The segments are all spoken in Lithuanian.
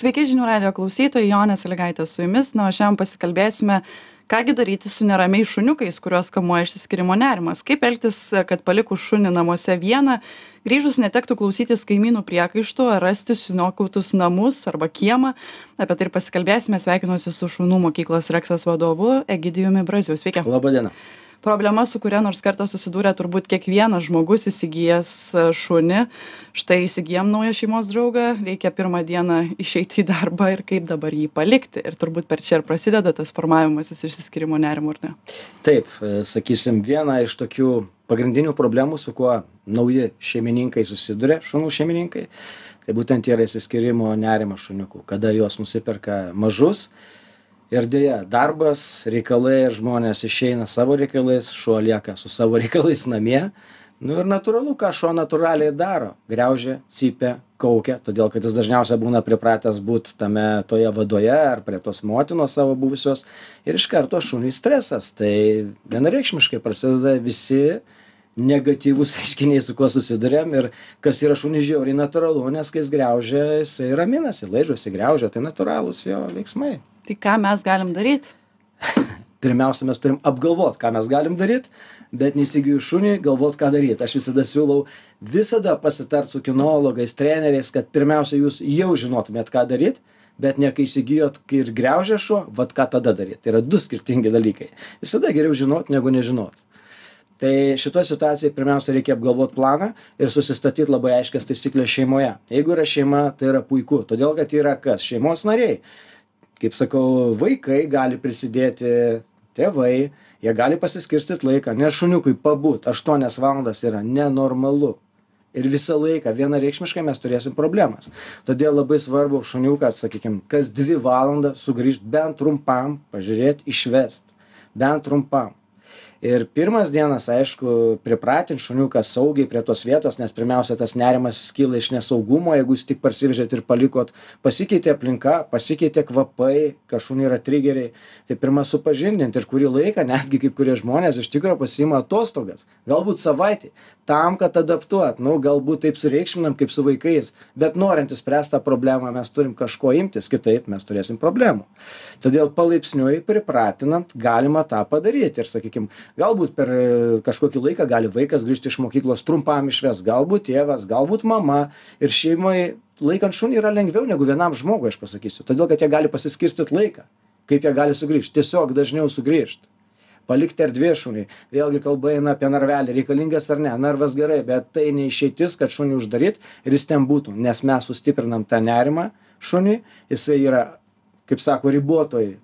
sveiki žinių radijo klausytojai jonė salygaitė su jumis. Na o šiandien pasikalbėsime ką gi daryti su neramiais šuniukais kuriuos kamuoja išsiskyrimo nerimas. Kaip elgtis kad palikus šunį namuose vieną grįžus netektų klausytis kaimynų priekaištų ar rasti suniokotus namus arba kiemą. Apie tai ir pasikalbėsime. Sveikinuosi su šunų mokyklos reksas vadovu egidijumi braziu. Sveiki. Laba diena problema su kuria nors kartą susidūrė turbūt kiekvienas žmogus įsigijęs e, šunį. Štai įsigyjam naują šeimos draugą reikia pirmą dieną išeiti į darbą ir kaip dabar jį palikti. Ir turbūt per čia ir prasideda tas formavimasis išsiskyrimo nerimo ar ne? Taip e, sakysim viena iš tokių pagrindinių problemų su kuo nauji šeimininkai susiduria šunų šeimininkai tai būtent yra išsiskyrimo nerimas šuniukų kada juos nusiperka mažus ir deja darbas reikalai žmonės išeina savo reikalais šuo lieka su savo reikalais namie. Nu ir natūralu ką šuo natūraliai daro. Griaužia cypia kaukia todėl kad jis dažniausia būna pripratęs būt tame toje vadoje ar prie tos motinos savo buvusios. Ir iš karto šuniui stresas. Tai vienareikšmiškai prasideda visi negatyvūs reiškiniai su kuo susiduriam ir kas yra šuniui žiauriai natūralu nes kai jis griaužia jisai raminasi laižosi griaužia tai natūralūs jo veiksmai tai ką mes galim daryt? Pirmiausia mes turim apgalvot ką mes galim daryt bet neįsigijus šunį galvot ką daryt. Aš visada siūlau visada pasitart su kinologais treneriais kad pirmiausia jūs jau žinotumėt ką daryt bet ne kai įsigijot ir griaužia šuo vat ką tada daryt. Tai yra du skirtingi dalykai. Visada geriau žinot negu nežinot. Tai šitoj situacijoj pirmiausia reikia apgalvot planą ir susistatyt labai aiškias taisykles šeimoje. Jeigu yra šeima tai yra puiku. Todėl kad yra kas? Šeimos nariai kaip sakau vaikai gali prisidėti tėvai jie gali pasiskirstyt laiką nes šuniukui pabūt aštuonias valandas yra nenormalu. Ir visą laiką vienareikšmiškai mes turėsim problemas. Todėl labai svarbu šuniuką sakykim kas dvi valandas sugrįžt bent trumpam pažiūrėt išvest. Bent trumpam ir pirmas dienas aišku pripratint šuniuką saugiai prie tos vietos nes pirmiausia tas nerimas kyla iš nesaugumo jeigu jūs tik parsivežėt ir palikot. Pasikeitė aplinka pasikeitė kvapai kas šuniui yra trigeriai tai pirma supažindint ir kurį laiką netgi kai kurie žmonės iš tikro pasiima atostogas. Galbūt savaitei tam kad adaptuot. Nu galbūt taip sureikšminam kaip su vaikais bet norint išspręst tą problemą mes turim kažko imtis kitaip mes turėsim problemų. Todėl palaipsniui pripratinant galima tą padaryt ir sakykim galbūt per e, kažkokį laiką gali vaikas grįžt iš mokyklos trumpam išvest. Galbūt tėvas galbūt mama. Ir šeimai laikant šunį yra lengviau negu vienam žmogui aš pasakysiu. Todėl kad jie gali pasiskirstyt laiką kaip jie gali sugrįžt. Tiesiog dažniau sugrįžt. Palikti erdvės šuniui. Vėlgi kalba eina apie narvelį. Reikalingas ar ne? Narvas gerai bet tai ne išeitis kad šunį uždaryt ir jis ten būtų. Nes mes sustiprinam tą nerimą šuniui. Jisai yra kaip sako ribotoj e,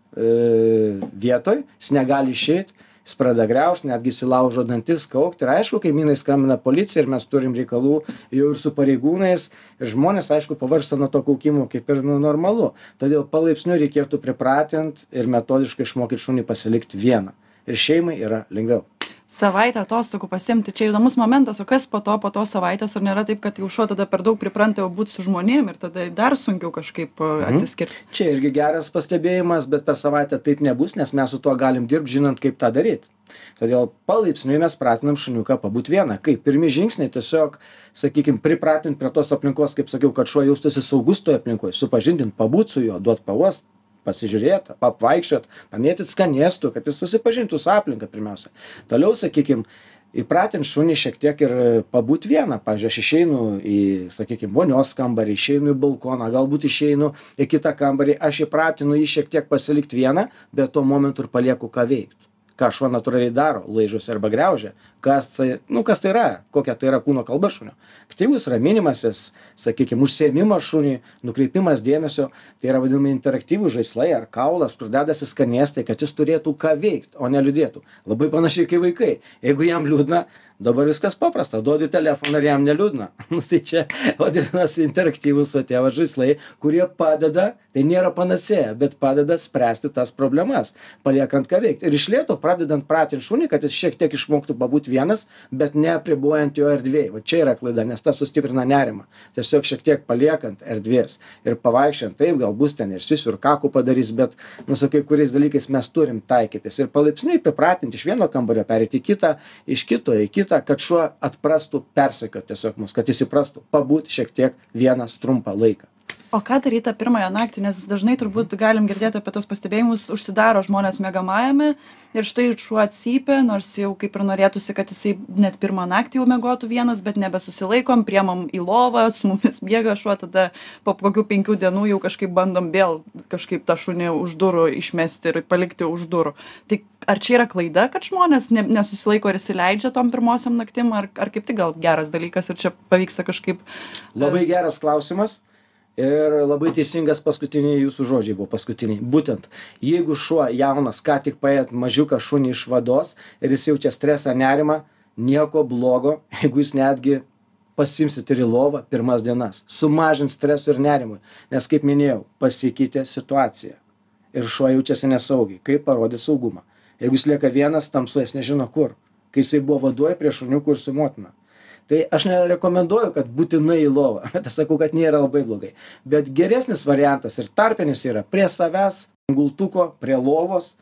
vietoj. Jis negali išeit jis pradeda griaužt netgi įsilaužo dantis kaukt. Ir aišku kaimynai skambina policijai ir mes turim reikalų jau ir su pareigūnais. Ir žmonės aišku pavargsta nuo to kaukimo kaip ir nu normalu. Todėl palaipsniui reikėtų pripratint ir metodiškai išmokyt šunį pasilikt vieną. Ir šeimai yra lengviau savaitę atostogų pasiimti. Čia įdomus momentas o kas po to po tos savaitės ar nėra taip kad jau šuo tada per daug pripranta jau būt su žmonėm ir tada dar sunkiau kažkaip mhm. atsiskirt čia irgi geras pastebėjimas bet per savaitę taip nebus nes mes su tuo galim dirbt žinant kaip tą daryt todėl palaipsniui mes pratinam šuniuką pabūt vieną. Kaip pirmi žingsniai tiesiog sakykim pripratint prie tos aplinkos kaip sakiau kad šuo jaustųsi saugus toj aplinkoj supažindint pabūt su juo duot pauost pasižiūrėt apvaikščiot pamėtyt skanėstų kad jis susipažintų su aplinka pirmiausia. Toliau sakykim įpratint šunį šiek tiek ir pabūt vieną. Pavyzdžiui aš išeinu į sakykim vonios kambarį išeinu į balkoną galbūt išeinu į kitą kambarį aš įpratinu jį šiek tiek pasilikt vieną bet tuo momentu ir palieku ką veikt ką šuo natūraliai daro laižosi arba griaužia kas tai nu kas tai yra kokia tai yra kūno kalba šunio. Aktyvus raminimasis sakykim užsiėmimas šuniui nukreipimas dėmesio tai yra vadinami interaktyvūs žaislai ar kaulas kur dedasi skanėstai kad jis turėtų ką veikt o ne liūdėtų. Labai panašiai kaip vaikai. Jeigu jam liūdna dabar viskas paprasta. Duodi telefoną ir jam neliūdna. Nu tai čia vadinasi interaktyvūs va tie va žaislai kurie padeda tai nėra panacėja bet padeda spręsti tas problemas paliekant ką veikt. Ir iš lėto pradedant pratint šunį kad jis šiek tiek išmoktų pabūt vienas bet neapribojant jo erdvėj. Va čia yra klaida nes tas sustiprina nerimą. Tiesiog šiek tiek paliekant erdvės ir pavaikščiojant taip gal bus ten ir sisiu ir kakų padarys bet nu su kai kuriais dalykais mes turim taikytis. Ir palaipsniui pripratint iš vieno kambario pereit į kitą iš kito į kitą kitą kad šuo atprastų persekiot tiesiog mus kad jis įprastų pabūt šiek tiek vienas trumpą laiką o ką daryt tą pirmąją naktį nes dažnai turbūt galim girdėt apie tuos pastebėjimus užsidaro žmonės miegamajame ir štai šuo cypia nors jau kaip ir norėtųsi kad jisai net pirmą naktį jau miegotų vienas bet nebesusilaikom priemam į lovą su mumis miega šuo tada po kokių penkių dienų jau kažkaip bandom vėl kažkaip tą šunį už durų išmesti ir palikti už durų. Tai ar čia yra klaida kad žmonės ne nesusilaiko ir įsileidžia tom pirmosiom naktim ar ar kaip tik gal geras dalykas ir čia pavyksta kažkaip labai geras klausimas ir labai teisingas paskutiniai jūsų žodžiai buvo paskutiniai. Būtent jeigu šuo jaunas ką tik paėmėt mažiuką šunį iš vados ir jis jaučia stresą nerimą nieko blogo jeigu jūs netgi pasiimsit ir į lovą pirmas dienas. Sumažins stresui ir nerimui. Nes kaip minėjau pasikeitė situacija. Ir šuo jaučiasi nesaugiai kaip parodyt saugumą. Jeigu jis lieka vienas tamsoj jis nežino kur. Kai jisai buvo vadoj prie šuniukų ir su motina tai aš nerekomenduoju kad būtinai į lovą bet aš sakau kad nėra labai blogai. Bet geresnis variantas ir tarpinis yra prie savęs gultuko prie lovos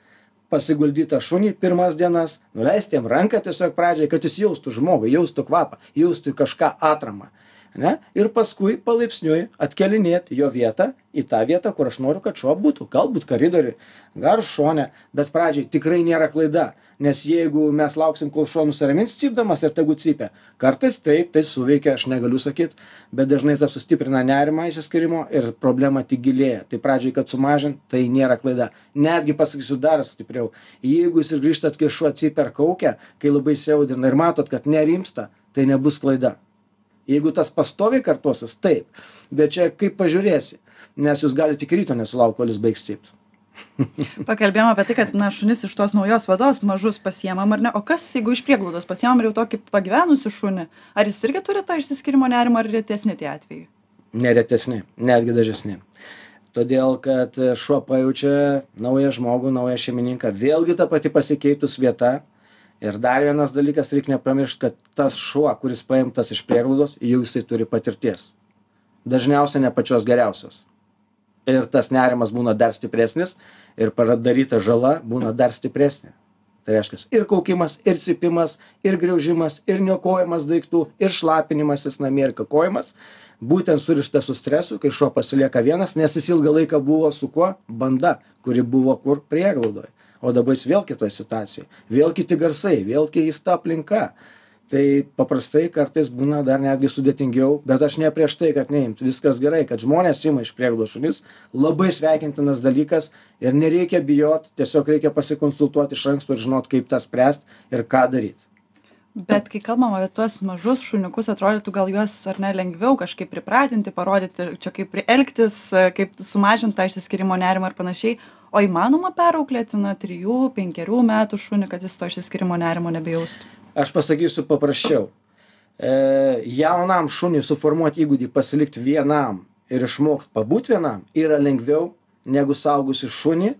pasiguldyt tą šunį pirmas dienas nuleist jam ranką tiesiog pradžiai kad jis jaustų žmogų jaustų kvapą jaustų kažką atramą ane ir paskui palaipsniui atkėlinėt jo vietą į tą vietą kur aš noriu kad šuo būtų. Galbūt koridoriuj gal šone. Bet pradžiai tikrai nėra klaida. Nes jeigu mes lauksim kol šuo nusiramins cypdamas ir tegu cypia kartais taip tai suveikia aš negaliu sakyt bet dažnai tas sustiprina nerimą išsiskyrimo ir problema tik gilėja. Tai pradžiai kad sumažint tai nėra klaida. Netgi pasakysiu dar stipriau. Jeigu jūs ir grįžtat kai šuo cypia ar kaukia kai labai įsiaudrina ir matot kad nerimsta tai nebus klaida jeigu tas pastoviai kartosis taip. Bet čia kaip pažiūrėsi? Nes jūs galit iki ryto nesulaukt kol jis baigs cypt. Pakalbėjom apie tai kad na šunis iš tos naujos vados mažus pasiemam ar ne? O kas jeigu iš prieglaudos pasiemam ir jau tokį pagyvenusį šunį ar jis irgi turi tą išsiskyrimo nerimą ar retesni tie atvejai? Neretesni netgi dažnesni todėl kad šuo pajaučia naują žmogų naują šeimininką. Vėlgi ta pati pasikeitus vieta ir dar vienas dalykas reik nepamiršt kad tas šuo kuris paimtas iš prieglaudos jau jisai turi patirties. Dažniausiai ne pačios geriausios. Ir tas nerimas būna dar stipresnis ir padaryta žala būna dar stipresnė. Tai reiškias ir kaukimas ir cypimas ir graužimas ir niokojimas daiktų ir šlapinimasis namie ir kakojimas. Būtent surištas su stresu kai šuo pasilieka vienas nes jis ilgą laiką buvo su kuo? Banda kuri buvo kur? Prieglaudoj o dabar jis vėl kitoj situacijoj. Vėl kiti garsai vėl keista aplinka. Tai paprastai kartais būna dar netgi sudėtingiau bet aš ne prieš tai kad neimt. Viskas gerai kad žmonės ima iš prieglaudos šunis. Labai sveikintinas dalykas ir nereikia bijot tiesiog reikia pasikonsultuot iš anksto ir žinot kaip tą spręst ir ką daryt bet kai kalbam apie tuos mažus šuniukus atrodytų gal juos ar ne lengviau kažkaip pripratinti parodyti čia kaip elgtis kaip sumažint tą išsiskyrimo nerimą ir panašiai. O įmanoma perauklėti na trijų penkerių metų šunį kad jis to išsiskyrimo nerimo nebejaustų? Aš pasakysiu paprasčiau. E, jaunam šuniui suformuot įgūdį pasilikt vienam ir išmokt pabūt vienam yra lengviau negu suaugusį šunį e,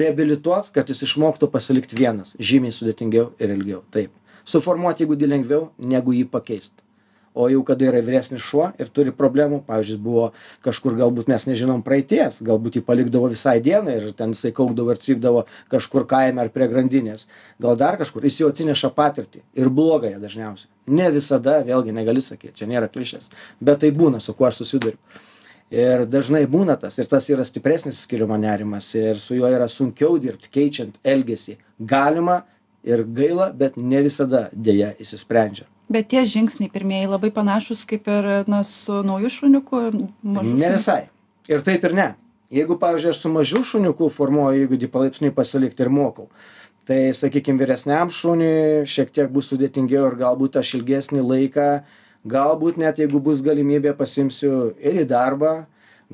reabilituot kad jis išmoktų pasilikt vienas. Žymiai sudėtingiau ir ilgiau. Taip suformuot įgūdį lengviau negu jį pakeist. O jau kada yra vyresnis šuo ir turi problemų pavyzdžiui buvo kažkur galbūt mes nežinom praeities galbūt jį palikdavo visai dienai ir ten jisai kaukdavo ir cypdavo kažkur kaime ar prie grandinės. Gal dar kažkur jis jau atsineša patirtį ir blogąją dažniausiai. Ne visada vėlgi negali sakyt čia nėra klišės bet tai būna su kuo aš susiduriu. Ir dažnai būna tas ir tas yra stipresnis skyrimo nerimas ir su juo yra sunkiau dirbt keičiant elgesį. Galima ir gaila bet ne visada deja išsisprendžia. Bet tie žingsniai pirmieji labai panašūs kaip ir na su nauju šuniuku mažu ne visai. Ir taip ir ne. Jeigu pavyzdžiui aš su mažu šuniuku formuoju įgūdį palaipsniui pasilikt ir mokau tai sakykim vyresniam šuniui šiek tiek bus sudėtingiau ir galbūt aš ilgesnį laiką galbūt net jeigu bus galimybė pasiimsiu ir į darbą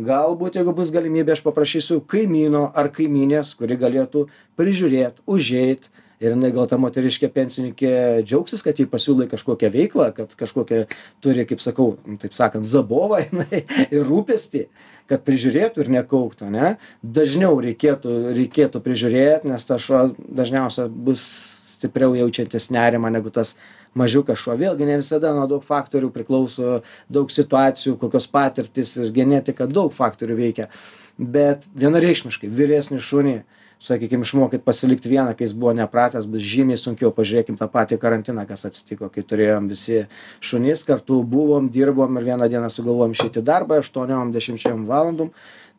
galbūt jeigu bus galimybė aš paprašysiu kaimyno ar kaimynės kuri galėtų prižiūrėt užeit ir jinai gal ta moteriškė pensininkė džiaugsis kad jai pasiūlai kažkokią veiklą kad kažkokią turi kaip sakau nu, taip sakant zabovą jinai ir rūpestį kad prižiūrėtų ir nekauktų ane dažniau reikėtų reikėtų prižiūrėt nes tas šuo dažniausia bus stipriau jaučiantis nerimą negu tas mažiukas šuo. Vėlgi ne visada nuo daug faktorių priklauso daug situacijų kokios patirtys ir genetika daug faktorių veikia. Bet vienareikšmiškai vyresnį šunį sakykim išmokyt pasilikt vieną kai jis buvo nepratęs bus žymiai sunkiau. Pažiūrėkim tą patį karantiną kas atsitiko kai turėjom visi šunis kartu buvom dirbom ir vieną dieną sugalvojom išeit į darbą aštuoniom dešimčiom valandų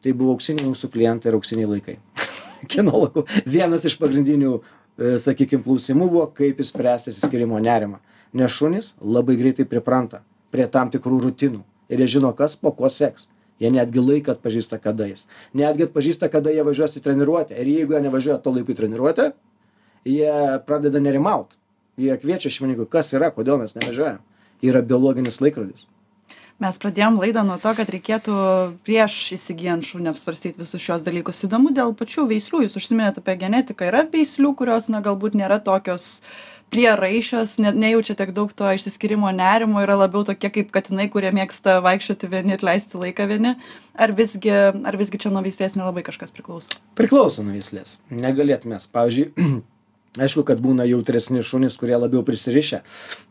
tai buvo auksiniai mūsų klientai ir auksiniai laikai. Kinologų vienas iš pagrindinių e, sakykim klausimų buvo kaip išspręsti išsiskyrimo nerimą. Nes šunys labai greitai pripranta prie tam tikrų rutinų ir jie žino kas po ko seks jie netgi laiką atpažįsta kada jis. Netgi atpažįsta kada jie važiuos į treniruotę. Ir jeigu jie nevažiuoja tuo laiku į treniruotę jie pradeda nerimaut. Jie kviečia šeimininkui kas yra kodėl mes nevažiuojam. Yra biologinis laikrodis. Mes pradėjom laidą nuo to kad reikėtų prieš įsigyjant šunį apsvarstyt visus šiuos dalykus. Įdomu dėl pačių veislių. Jūs užsiminėt apie genetiką. Yra veislių kurios na galbūt nėra tokios prieraišios ne nejaučia tiek daug to išsiskyrimo nerimo yra labiau tokie kaip katinai kurie mėgsta vaikščioti vieni ir leisti laiką vieni. Ar visgi ar visgi čia nuo veislės nelabai kažkas priklauso? Priklauso nuo veislės. Negalėtum mes. Pavyzdžiui aišku kad būna jautresni šunys kurie labiau prisirišę.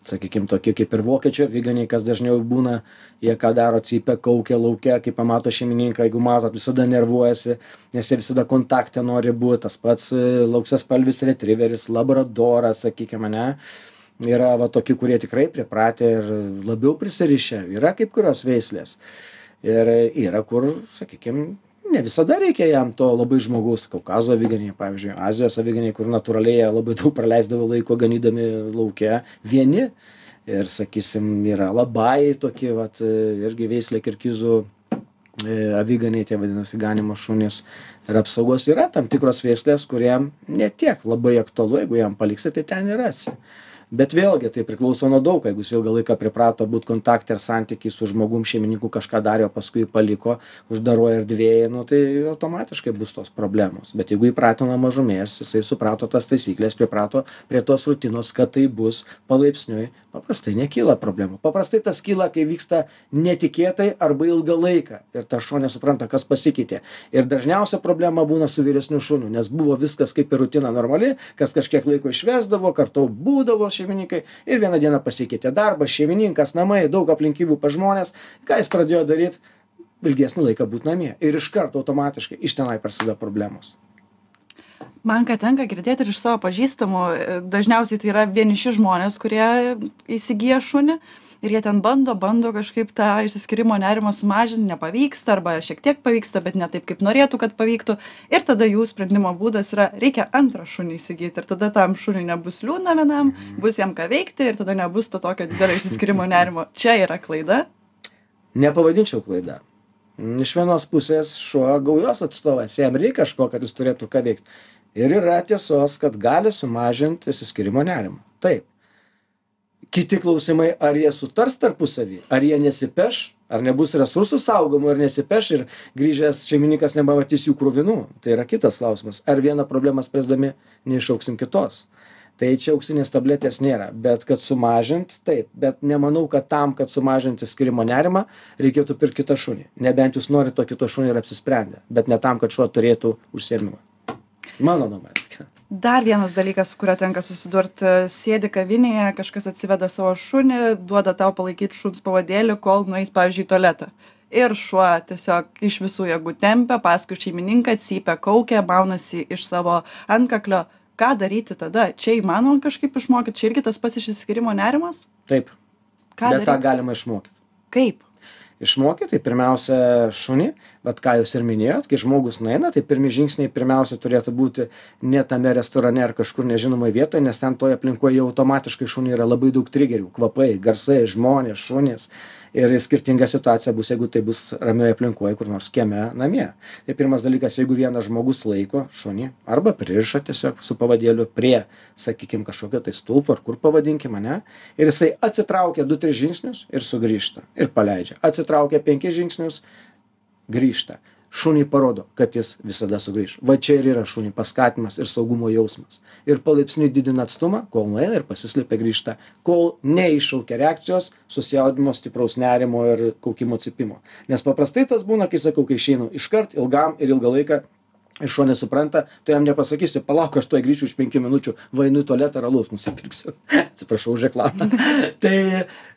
Sakykim tokie kaip ir vokiečių aviganiai kas dažniau būna jie ką daro cypia kaukia lauke kai pamato šeimininką jeigu matot visada nervuojasi nes jie visada kontakte nori būt. Tas pats e, lauksiaspalvis retriveris labradoras sakykim ane. Yra va tokių kurie tikrai pripratę ir labiau prisirišę. Yra kaip kurios veislės. Ir yra kur sakykim ne visada reikia jam to labai žmogaus. Kaukazo aviganiai pavyzdžiui azijos aviganiai kur natūraliai jie labai daug praleisdavo laiko ganydami lauke vieni. Ir sakysim yra labai tokie vat irgi veislė kirgizų e, aviganiai tie vadinasi ganymo šunys. Ir apsaugos yra tam tikros veislės kuriem ne tiek labai aktualu jeigu jam paliksi tai ten ir rasi bet vėlgi tai priklauso nuo daug jeigu jis ilgą laiką priprato būt kontakte ir santyky su žmogum šeimininku kažką darė o paskui paliko uždaroj erdvėj nu tai automatiškai bus tos problemos. Bet jeigu įprato nuo mažumės jisai suprato tas taisykles priprato prie tos rutinos kad tai bus palaipsniui paprastai nekyla problemų. Paprastai tas kyla kai vyksta netikėtai arba ilgą laiką ir tas šuo nesupranta kas pasikeitė. Ir dažniausia problema būna su vyresniu šuniu nes buvo viskas kaip ir rutina normali kas kažkiek laiko išvesdavo kartu būdavo šeimininkai ir vieną dieną pasikeitė darbas šeimininkas namai daug aplinkybių pas žmones ką jis pradėjo daryt? Ilgesnį laiką būt namie ir iš karto automatiškai iš tenai prasideda problemos. Man ką tenka girdėt ir iš savo pažįstamų dažniausiai tai yra vieniši žmonės kurie įsigyja šunį ir jie ten bando bando kažkaip tą išsiskyrimo nerimą sumažint nepavyksta arba šiek tiek pavyksta bet ne taip kaip norėtų kad pavyktų. Ir tada jų sprendimo būdas yra reikia antrą šunį įsigyt ir tada tam šuniui nebus liūdna vienam bus jam ką veikti ir tada nebus to tokio didelio išsiskyrimo nerimo. Čia yra klaida. Nepavadinčiau klaida. Iš vienos pusės šuo gaujos atstovas jam reik kažko kad jis turėtų ką veikt. Ir yra tiesos kad gali sumažint išsiskyrimo nerimą. Taip kiti klausimai ar jie sutars tarpusavy ar jie nesipeš ar nebus resursų saugomų ir nesipeš ir grįžęs šeimininkas nepamatys jų kruvinų. Tai yra kitas klausimas. Ar vieną problemą spręsdami neiššauksim kitos. Tai čia auksinės tabletės nėra. Bet kad sumažint taip. Bet nemanau kad tam kad sumažint išsiskyrimo nerimą reikėtų pirkt kitą šunį. Nebent jūs norit to kito šunio ir apsisprendę. Bet ne tam kad šuo turėtų užsiėmimą. Mano nuomone dar vienas dalykas su kuriuo tenka susidurt sėdi kavinėje kažkas atsiveda savo šunį duoda tau palaikyt šuns pavadėlį kol nueis pavyzdžiui į tualetą. Ir šuo tiesiog iš visų jėgų tempia paskui šeimininką cypia kaukia maunasi iš savo antkaklio. Ką daryti tada? Čia įmanoma kažkaip išmokyt čia irgi tas pats išsiskyrimo nerimas? Taip. Ką bet tą galima išmokyt kaip? Išmokyt tai pirmiausia šunį vat ką jūs ir minėjot kai žmogus nueina tai pirmi žingsniai pirmiausia turėtų būti ne tame restorane ar kažkur nežinomoj vietoj nes ten toj aplinkoj jau automatiškai šuniui yra labai daug trigerių kvapai garsai žmonės šunys. Ir skirtinga situacija bus jeigu tai bus ramioj aplinkoj kur nors kieme namie. Tai pirmas dalykas jeigu vienas žmogus laiko šunį arba pririša tiesiog su pavadėliu prie sakykim kažkokio tai stulpo ar kur pavadinkim ane ir jisai atsitraukia du tris žingsnius ir sugrįžta ir paleidžia. Atsitraukia penkis žingsnius grįžta. Šuniui parodo kad jis visada sugrįš. Va čia ir yra šuniui paskatinimas ir saugumo jausmas. Ir palaipsniui didina atstumą kol nueina ir pasislepia grįžta. Kol neiššaukia reakcijos susijaudinimo stipraus nerimo ir kaukimo cypimo. Nes paprastai tas būna kai sakau kai išeinu iškart ilgam ir ilgą laiką ir šuo nesupranta tu jam nepasakysi palauk aš tuoj grįšiu už penkių minučių va einu į tualetą ir alaus nusipirksiu. Atsiprašau už reklamą. Tai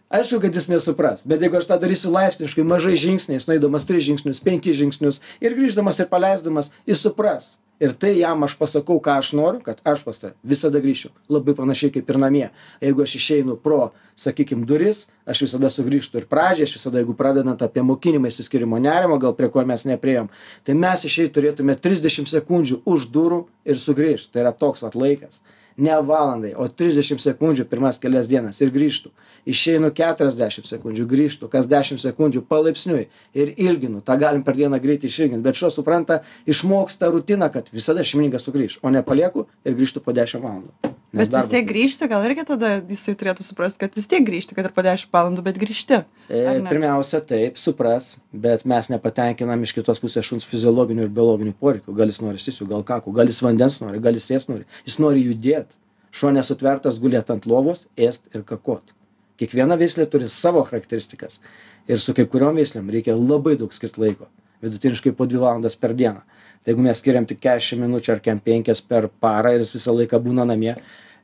aišku kad jis nesupras bet jeigu aš tą darysiu laipsniškai mažais žingsniais nueidamas tris žingsnius penkis žingsnius ir grįždamas ir paleisdamas jis supras. Ir tai jam aš pasakau ką aš noriu kad aš pas tave visada grįšiu. Labai panašiai kaip ir namie. Jeigu aš išeinu pro sakykim duris aš visada sugrįžtu ir pradžiai aš visada jeigu pradedant apie mokinimą išsiskyrimo nerimo gal prie ko mes nepriėjom tai mes išeit turėtume trisdešim sekundžių už durų ir sugrįžt. Tai yra toks vat laikas ne valandai o trisdešim sekundžių pirmas kelias dienas ir grįžtu. Išeinu keturiasdešim sekundžių grįžtu kas dešim sekundžių palaipsniui ir ilginu. Tą galim per dieną greit išilgint bet šuo supranta išmoks tą rutiną kad visada šeimininkas sugrįš o ne palieku ir grįžtu po dešim valandų bet vis tiek grįžti gal irgi tada jisai turėtų suprast kad vis tiek grįžti kad ir po dešim valandų bet grįžti e, pirmiausia taip supras bet mes nepatenkinam iš kitos pusės šuns fiziologinių ir biologinių poreikių. Gal jis nori sisiu gal kakų gal jis vandens nori gal jis ėst nori. Jis nori judėt. Šuo nesutvertas gulėt ant lovos ėst ir kakot. Kiekviena veislė turi savo charakteristikas. Ir su kai kuriom veislėm reikia labai daug skirt laiko. Vidutiniškai po dvi valandas per dieną. Tai jeigu mes skiriam tik kešim minučių ar kem penkias per parą ir jis visą laiką būna namie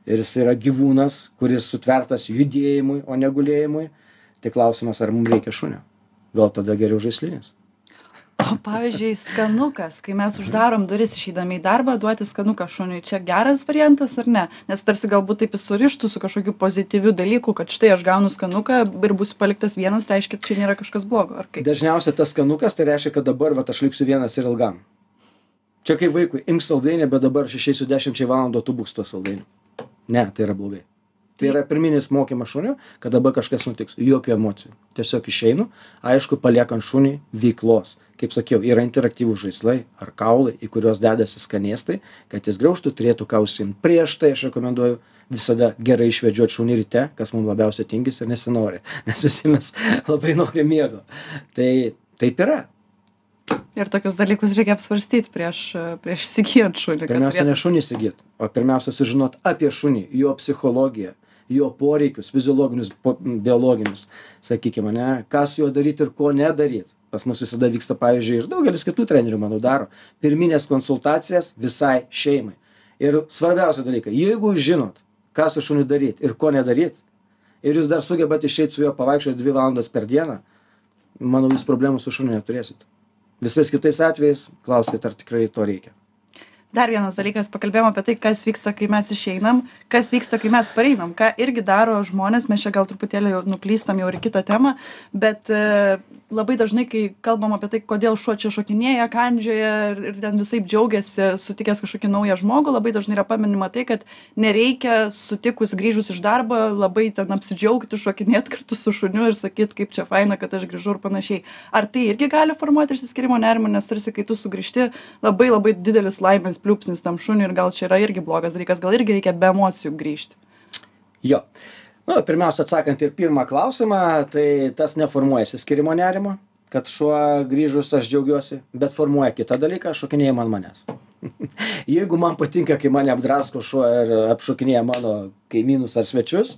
ir jis yra gyvūnas kuris sutvertas judėjimui o ne gulėjimui. Tai klausimas ar mum reikia šunio? Gal tada geriau žaislinis o pavyzdžiui skanukas. Kai mes uždarom duris išeidami į darbą duoti skanuką šuniui čia geras variantas ar ne? Nes tarsi galbūt taip jis surištų su kažkokiu pozityviu dalyku kad štai aš gaunu skanuką ir būsiu paliktas vienas reiškia čia nėra kažkas blogo ar kaip? Dažniausia tas skanukas tai reiškia kad dabar vat aš liksiu vienas ir ilgam. Čia kaip vaikui imk saldainį bet dabar aš išeisiu dešimčiai valandų o tu būk su tuo saldainiu ne tai yra blogai. Tai yra pirminis mokymas šuniui kad dabar kažkas nutiks. Jokių emocijų. Tiesiog išeinu aišku paliekant šuniui veiklos. Kaip sakiau yra interaktyvūs žaislai ar kaulai į kuriuos dedasi skanėstai kad jis graužtų turėtų ką užsiimt prieš tai aš rekomenduoju visada gerai išvedžiot šunį ryte kas mum labiausiai tingisi ir nesinori. Nes visi mes labai norim miego. Tai taip yra ir tokius dalykus reikia apsvarstyt prieš prieš įsigyjant šunį pirmiausia ne šunį įsigyt o pirmiausia sužinot apie šunį jo psichologiją jo poreikius fiziologinius biologinius sakykim ane ką su juo daryt ir ko nedaryt. Pas mus visada vyksta pavyzdžiui ir daugelis kitų trenerių manau daro pirmines konsultacijas visai šeimai. Ir svarbiausi dalykai jeigu žinot ką su šuniu daryt ir ko nedaryt ir jūs dar sugebat išeit su juo pavaikščiot dvi valandas per dieną manau jūs problemų su šuniu neturėsit visais kitais atvejais klauskit ar tikrai to reikia. Dar vienas dalykas pakalbėjom apie tai kas vyksta kai mes išeinam kas vyksta kai mes pareinam ką irgi daro žmonės mes čia gal truputėlį jau nuklystam jau ir kitą temą bet labai dažnai kai kalbam apie tai kodėl šuo čia šokinėja kandžioja ir, ir ten visaip džiaugiasi sutikęs kažkokį naują žmogų labai dažnai yra paminima tai kad nereikia sutikus grįžus iš darbo labai ten apsidžiaugti šokinėt kartu su šuniu ir sakyt kaip čia faina kad aš grįžau ir panašiai. Ar tai irgi gali formuoti išsiskyrimo nerimą nes tarsi kai tu sugrįžti labai labai didelis laimės pliūpsnis tam šuniui ir gal čia yra irgi blogas dalykas gal irgi reikia be emocijų grįžti? Jo nu pirmiausia atsakant į pirmą klausimą tai tas neformuoja išsiskyrimo nerimo kad šuo grįžus aš džiaugiuosi bet formuoja kitą dalyką šokinėjimą ant manęs. Jeigu man patinka kai mane apdrasko šuo ir apšokinėja mano kaimynus ar svečius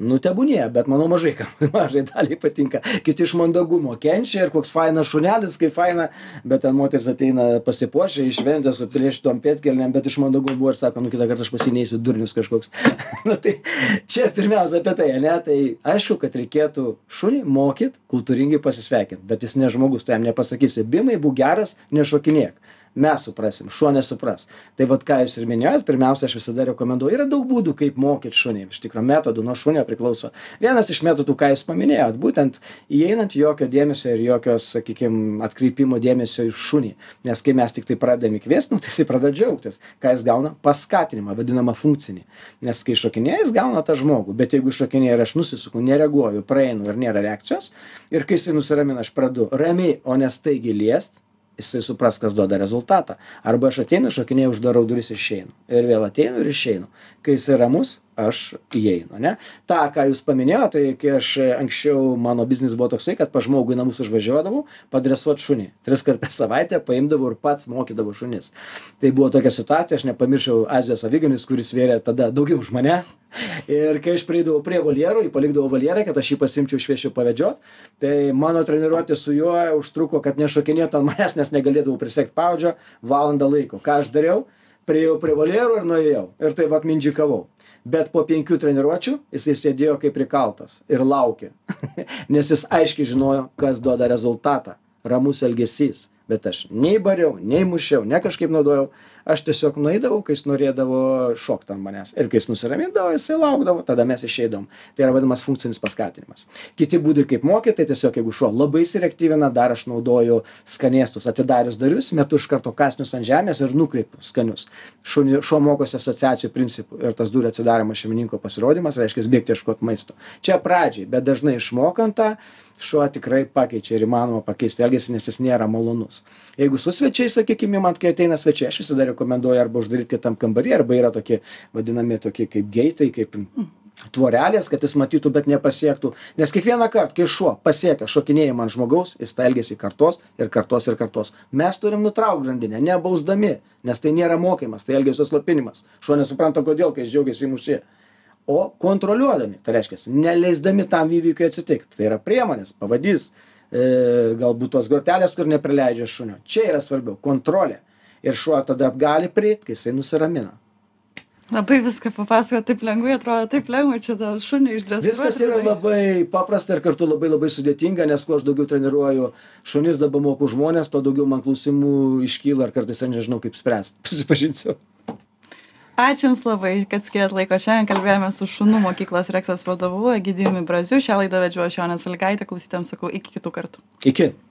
nu tebūnie bet manau mažai kam mažai daliai patinka. Kiti iš mandagumo kenčia ir koks fainas šunelis kaip faina bet ten moteris ateina pasipuošę į šventę su plėšytom pėdkelnėm bet iš mandagumo ir sako nu kitą kartą aš pas jį neisiu durnius kažkoks. Nu tai čia pirmiausia apie tai ane? Tai aišku kad reikėtų šunį mokyt kultūringai pasisveikint bet jis ne žmogus tu jam nepasakysi bimai būk geras nešokinėk mes suprasim šuo nesupras. Tai vat ką jūs ir minėjot pirmiausia aš visada rekomenduoju yra daug būdų kaip mokyt šunį. Iš tikro metodų nuo šunio priklauso. Vienas iš metodų ką jūs paminėjot būtent įeinant jokio dėmesio ir jokios sakykim atkreipimo dėmesio į šunį. Nes kai mes tiktai pradedam jį kviest nu tai jisai pradeda džiaugtis ką jis gauna? Paskatinimą vadinamą funkcinį. Nes kai šokinėja jis gauna tą žmogų. Bet jeigu šokinėja ir aš nusisuku nereaguoju praeinu ir nėra reakcijos. Ir kai jisai nusiramina aš pradedu ramiai o ne staigiai liest jisai supras kas duoda rezultatą. Arba aš ateinu šokinėju uždarau duris išeinu. Ir vėl ateinu ir išeinu. Kai jisai ramus aš įeinu ane tą ką jūs paminėjot tai kai aš anksčiau mano biznis buvo toksai kad pas žmogų į namus užvažiuodavau padresuot šunį. Triskart per savaitę paimdavau ir pats mokydavau šunis. Tai buvo tokia situacija aš nepamiršau azijos aviganis kuris svėrė tada daugiau už mane. Ir kai aš prieidavau prie voljero jį palikdavau voljere kad aš jį pasiimčiau išvežčiau pavedžiot. Tai mano treniruotė su juo užtruko kad nešokinėtų ant manęs nes negalėdavau prisegt pavadžio valandą laiko. Ką aš dariau priėjau prie voljero ir nuėjau. Ir taip vat mindžikavau bet po penkių treniruočių jisai sėdėjo kaip prikaltas ir laukė. Nes jis aiškiai žinojo kas duoda rezultatą. Ramus elgesys. Bet aš nei bariau nei mušiau ne kažkaip naudojau aš tiesiog nueidavau kai jis norėdavo šokt ant manęs. Ir kai jis nusiramindavo jisai laukdavo tada mes išeidavom. Tai yra vadinamas funkcinis paskatinimas. Kiti būdai kaip mokyt tai tiesiog jeigu šuo labai įsireaktyvina dar aš naudoju skanėstus atidarius duris metu iš karto kąsnius ant žemės ir nukreipiu skanius. Šunį šuo mokosi asociacijų principu ir tas durų atsidarymas šeimininko pasirodymas reiškias bėgt ieškot maisto. Čia pradžiai bet dažnai išmokant tą šuo tikrai pakeičia ir įmanoma pakeisti elgesį nes jis nėra malonus. Jeigu su svečiais sakykim imant kai ateina svečiai aš visada rekomenduoju arba uždaryt kitam kambary arba yra tokie vadinami tokie kaip geitai kaip tvorelės kad jis matytų bet nepasiektų. Nes kiekvienąkart kai šuo pasiekia šokinėjimą ant žmogaus jis tą elgesį kartos ir kartos ir kartos. Mes turim nutraukt grandinę nebausdami nes tai nėra mokymas tai elgesio slopinimas. Šuo nesupranta kodėl kai jis džiaugiasi jį muši o kontroliuodami tai reiškias neleisdami tam įvykiui atsitikt. Tai yra priemonės pavadys e, galbūt tos grotelės kur neprileidžia šunio. Čia yra svarbiau kontrolė ir šuo tada gali prieit kai jisai nusiramina. Labai viską papasakojot taip lengvai atrodo taip lengva čia tą šunį išdresuot viskas yra labai paprasta ir kartu labai labai sudėtinga nes kuo aš daugiau treniruoju šunis dabar mokau žmones tuo daugiau man klausimų iškyla ir kartais aš nežinau kaip spręst. Prisipažinsiu. Ačiū jums labai kad skyrėt laiko. Šiandien kalbėjomės su šunų mokyklos reksas vadovu egidijumi braziu. Šią laidą vedžiau aš jonė salygaitė klausytojams sakau iki kitų kartų. Iki